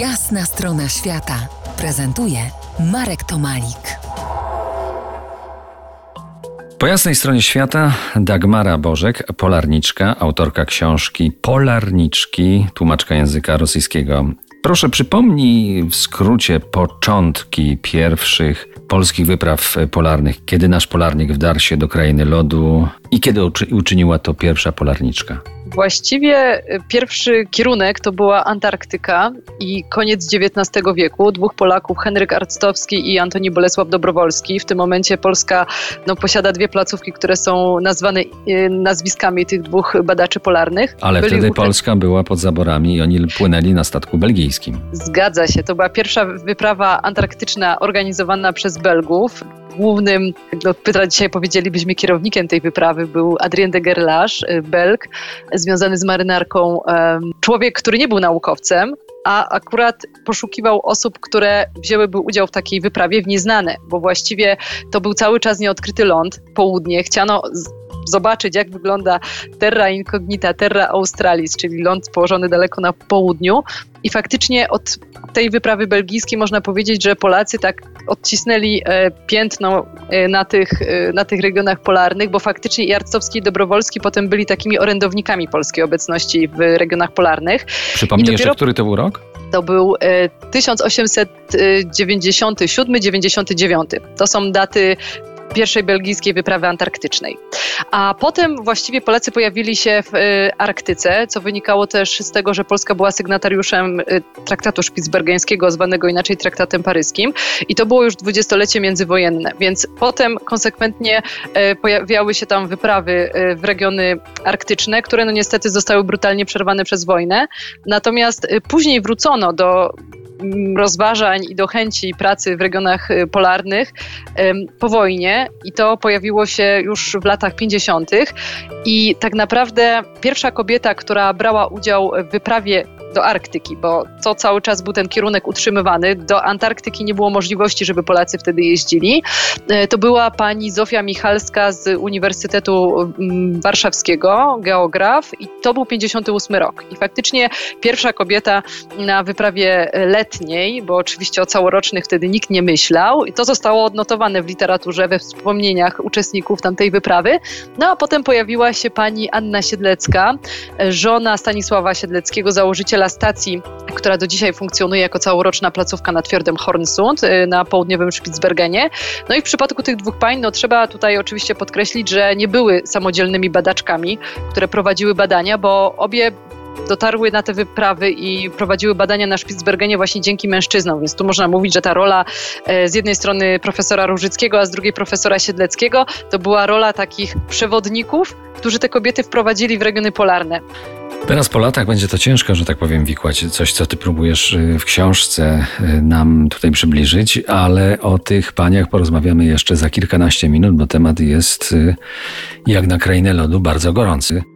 Jasna strona świata prezentuje Marek Tomalik. Po jasnej stronie świata Dagmara Bożek, polarniczka, autorka książki Polarniczki, tłumaczka języka rosyjskiego. Proszę przypomnij w skrócie początki pierwszych polskich wypraw polarnych, kiedy nasz polarnik wdarł się do krainy lodu i kiedy uczyniła to pierwsza polarniczka. Właściwie y, pierwszy kierunek to była Antarktyka i koniec XIX wieku. Dwóch Polaków, Henryk Arctowski i Antoni Bolesław Dobrowolski. W tym momencie Polska no, posiada dwie placówki, które są nazwane y, nazwiskami tych dwóch badaczy polarnych. Ale Byli wtedy Polska była pod zaborami i oni płynęli na statku belgijskim. Zgadza się. To była pierwsza wyprawa antarktyczna organizowana przez Belgów głównym, no, Pytra dzisiaj powiedzielibyśmy kierownikiem tej wyprawy był Adrien de Gerlache, y, Belg, związany z marynarką, człowiek, który nie był naukowcem, a akurat poszukiwał osób, które wzięłyby udział w takiej wyprawie w nieznane, bo właściwie to był cały czas nieodkryty ląd, południe. Chciano zobaczyć, jak wygląda Terra Incognita, Terra Australis, czyli ląd położony daleko na południu. I faktycznie od tej wyprawy belgijskiej można powiedzieć, że Polacy tak odcisnęli e, piętno e, na tych, e, na tych regionach polarnych, bo faktycznie i Arctowski i Dobrowolski potem byli takimi orędownikami polskiej obecności w regionach polarnych. Przypomnij dopiero... jeszcze, który to był rok? To był 1897-99. To są daty pierwszej belgijskiej wyprawy antarktycznej. A potem właściwie Polacy pojawili się w y, Arktyce, co wynikało też z tego, że Polska była sygnatariuszem y, traktatu szpicbergeńskiego, zwanego inaczej traktatem paryskim. I to było już dwudziestolecie międzywojenne, więc potem konsekwentnie y, pojawiały się tam wyprawy w regiony arktyczne, które no niestety zostały brutalnie przerwane przez wojnę. Natomiast później wrócono do rozważań i do chęci pracy w regionach y, polarnych po wojnie i to pojawiło się już w latach 50. I tak naprawdę pierwsza kobieta, która brała udział w wyprawie do Arktyki, bo to cały czas był ten kierunek utrzymywany. Do Antarktyki nie było możliwości, żeby Polacy wtedy jeździli. E, to była pani Zofia Michalska z Uniwersytetu mm, Warszawskiego, geograf i to był 58 rok. I faktycznie pierwsza kobieta na wyprawie letniej, bo oczywiście o całorocznych wtedy nikt nie myślał i to zostało odnotowane w literaturze, we wspomnieniach uczestników tamtej wyprawy. No a potem pojawiła się pani Anna Siedlecka, żona Stanisława Siedleckiego, założyciela stacji, która do dzisiaj funkcjonuje jako całoroczna placówka nad fiordem Hornsund y, na południowym Spitsbergenie. No i w przypadku tych dwóch pań, no trzeba tutaj oczywiście podkreślić, że nie były samodzielnymi badaczkami, które prowadziły badania, bo obie dotarły na te wyprawy i prowadziły badania na Spitsbergenie właśnie dzięki mężczyznom, więc tu można mówić, że ta rola e, z jednej strony profesora Różyckiego, a z drugiej profesora Siedleckiego to była rola takich przewodników, którzy te kobiety wprowadzili w regiony polarne. Teraz po latach będzie to ciężko, że tak powiem, wikłać coś, co ty próbujesz y, w książce y, nam tutaj przybliżyć, ale o tych paniach porozmawiamy jeszcze za kilkanaście minut, bo temat jest y, jak na krainę lodu bardzo gorący.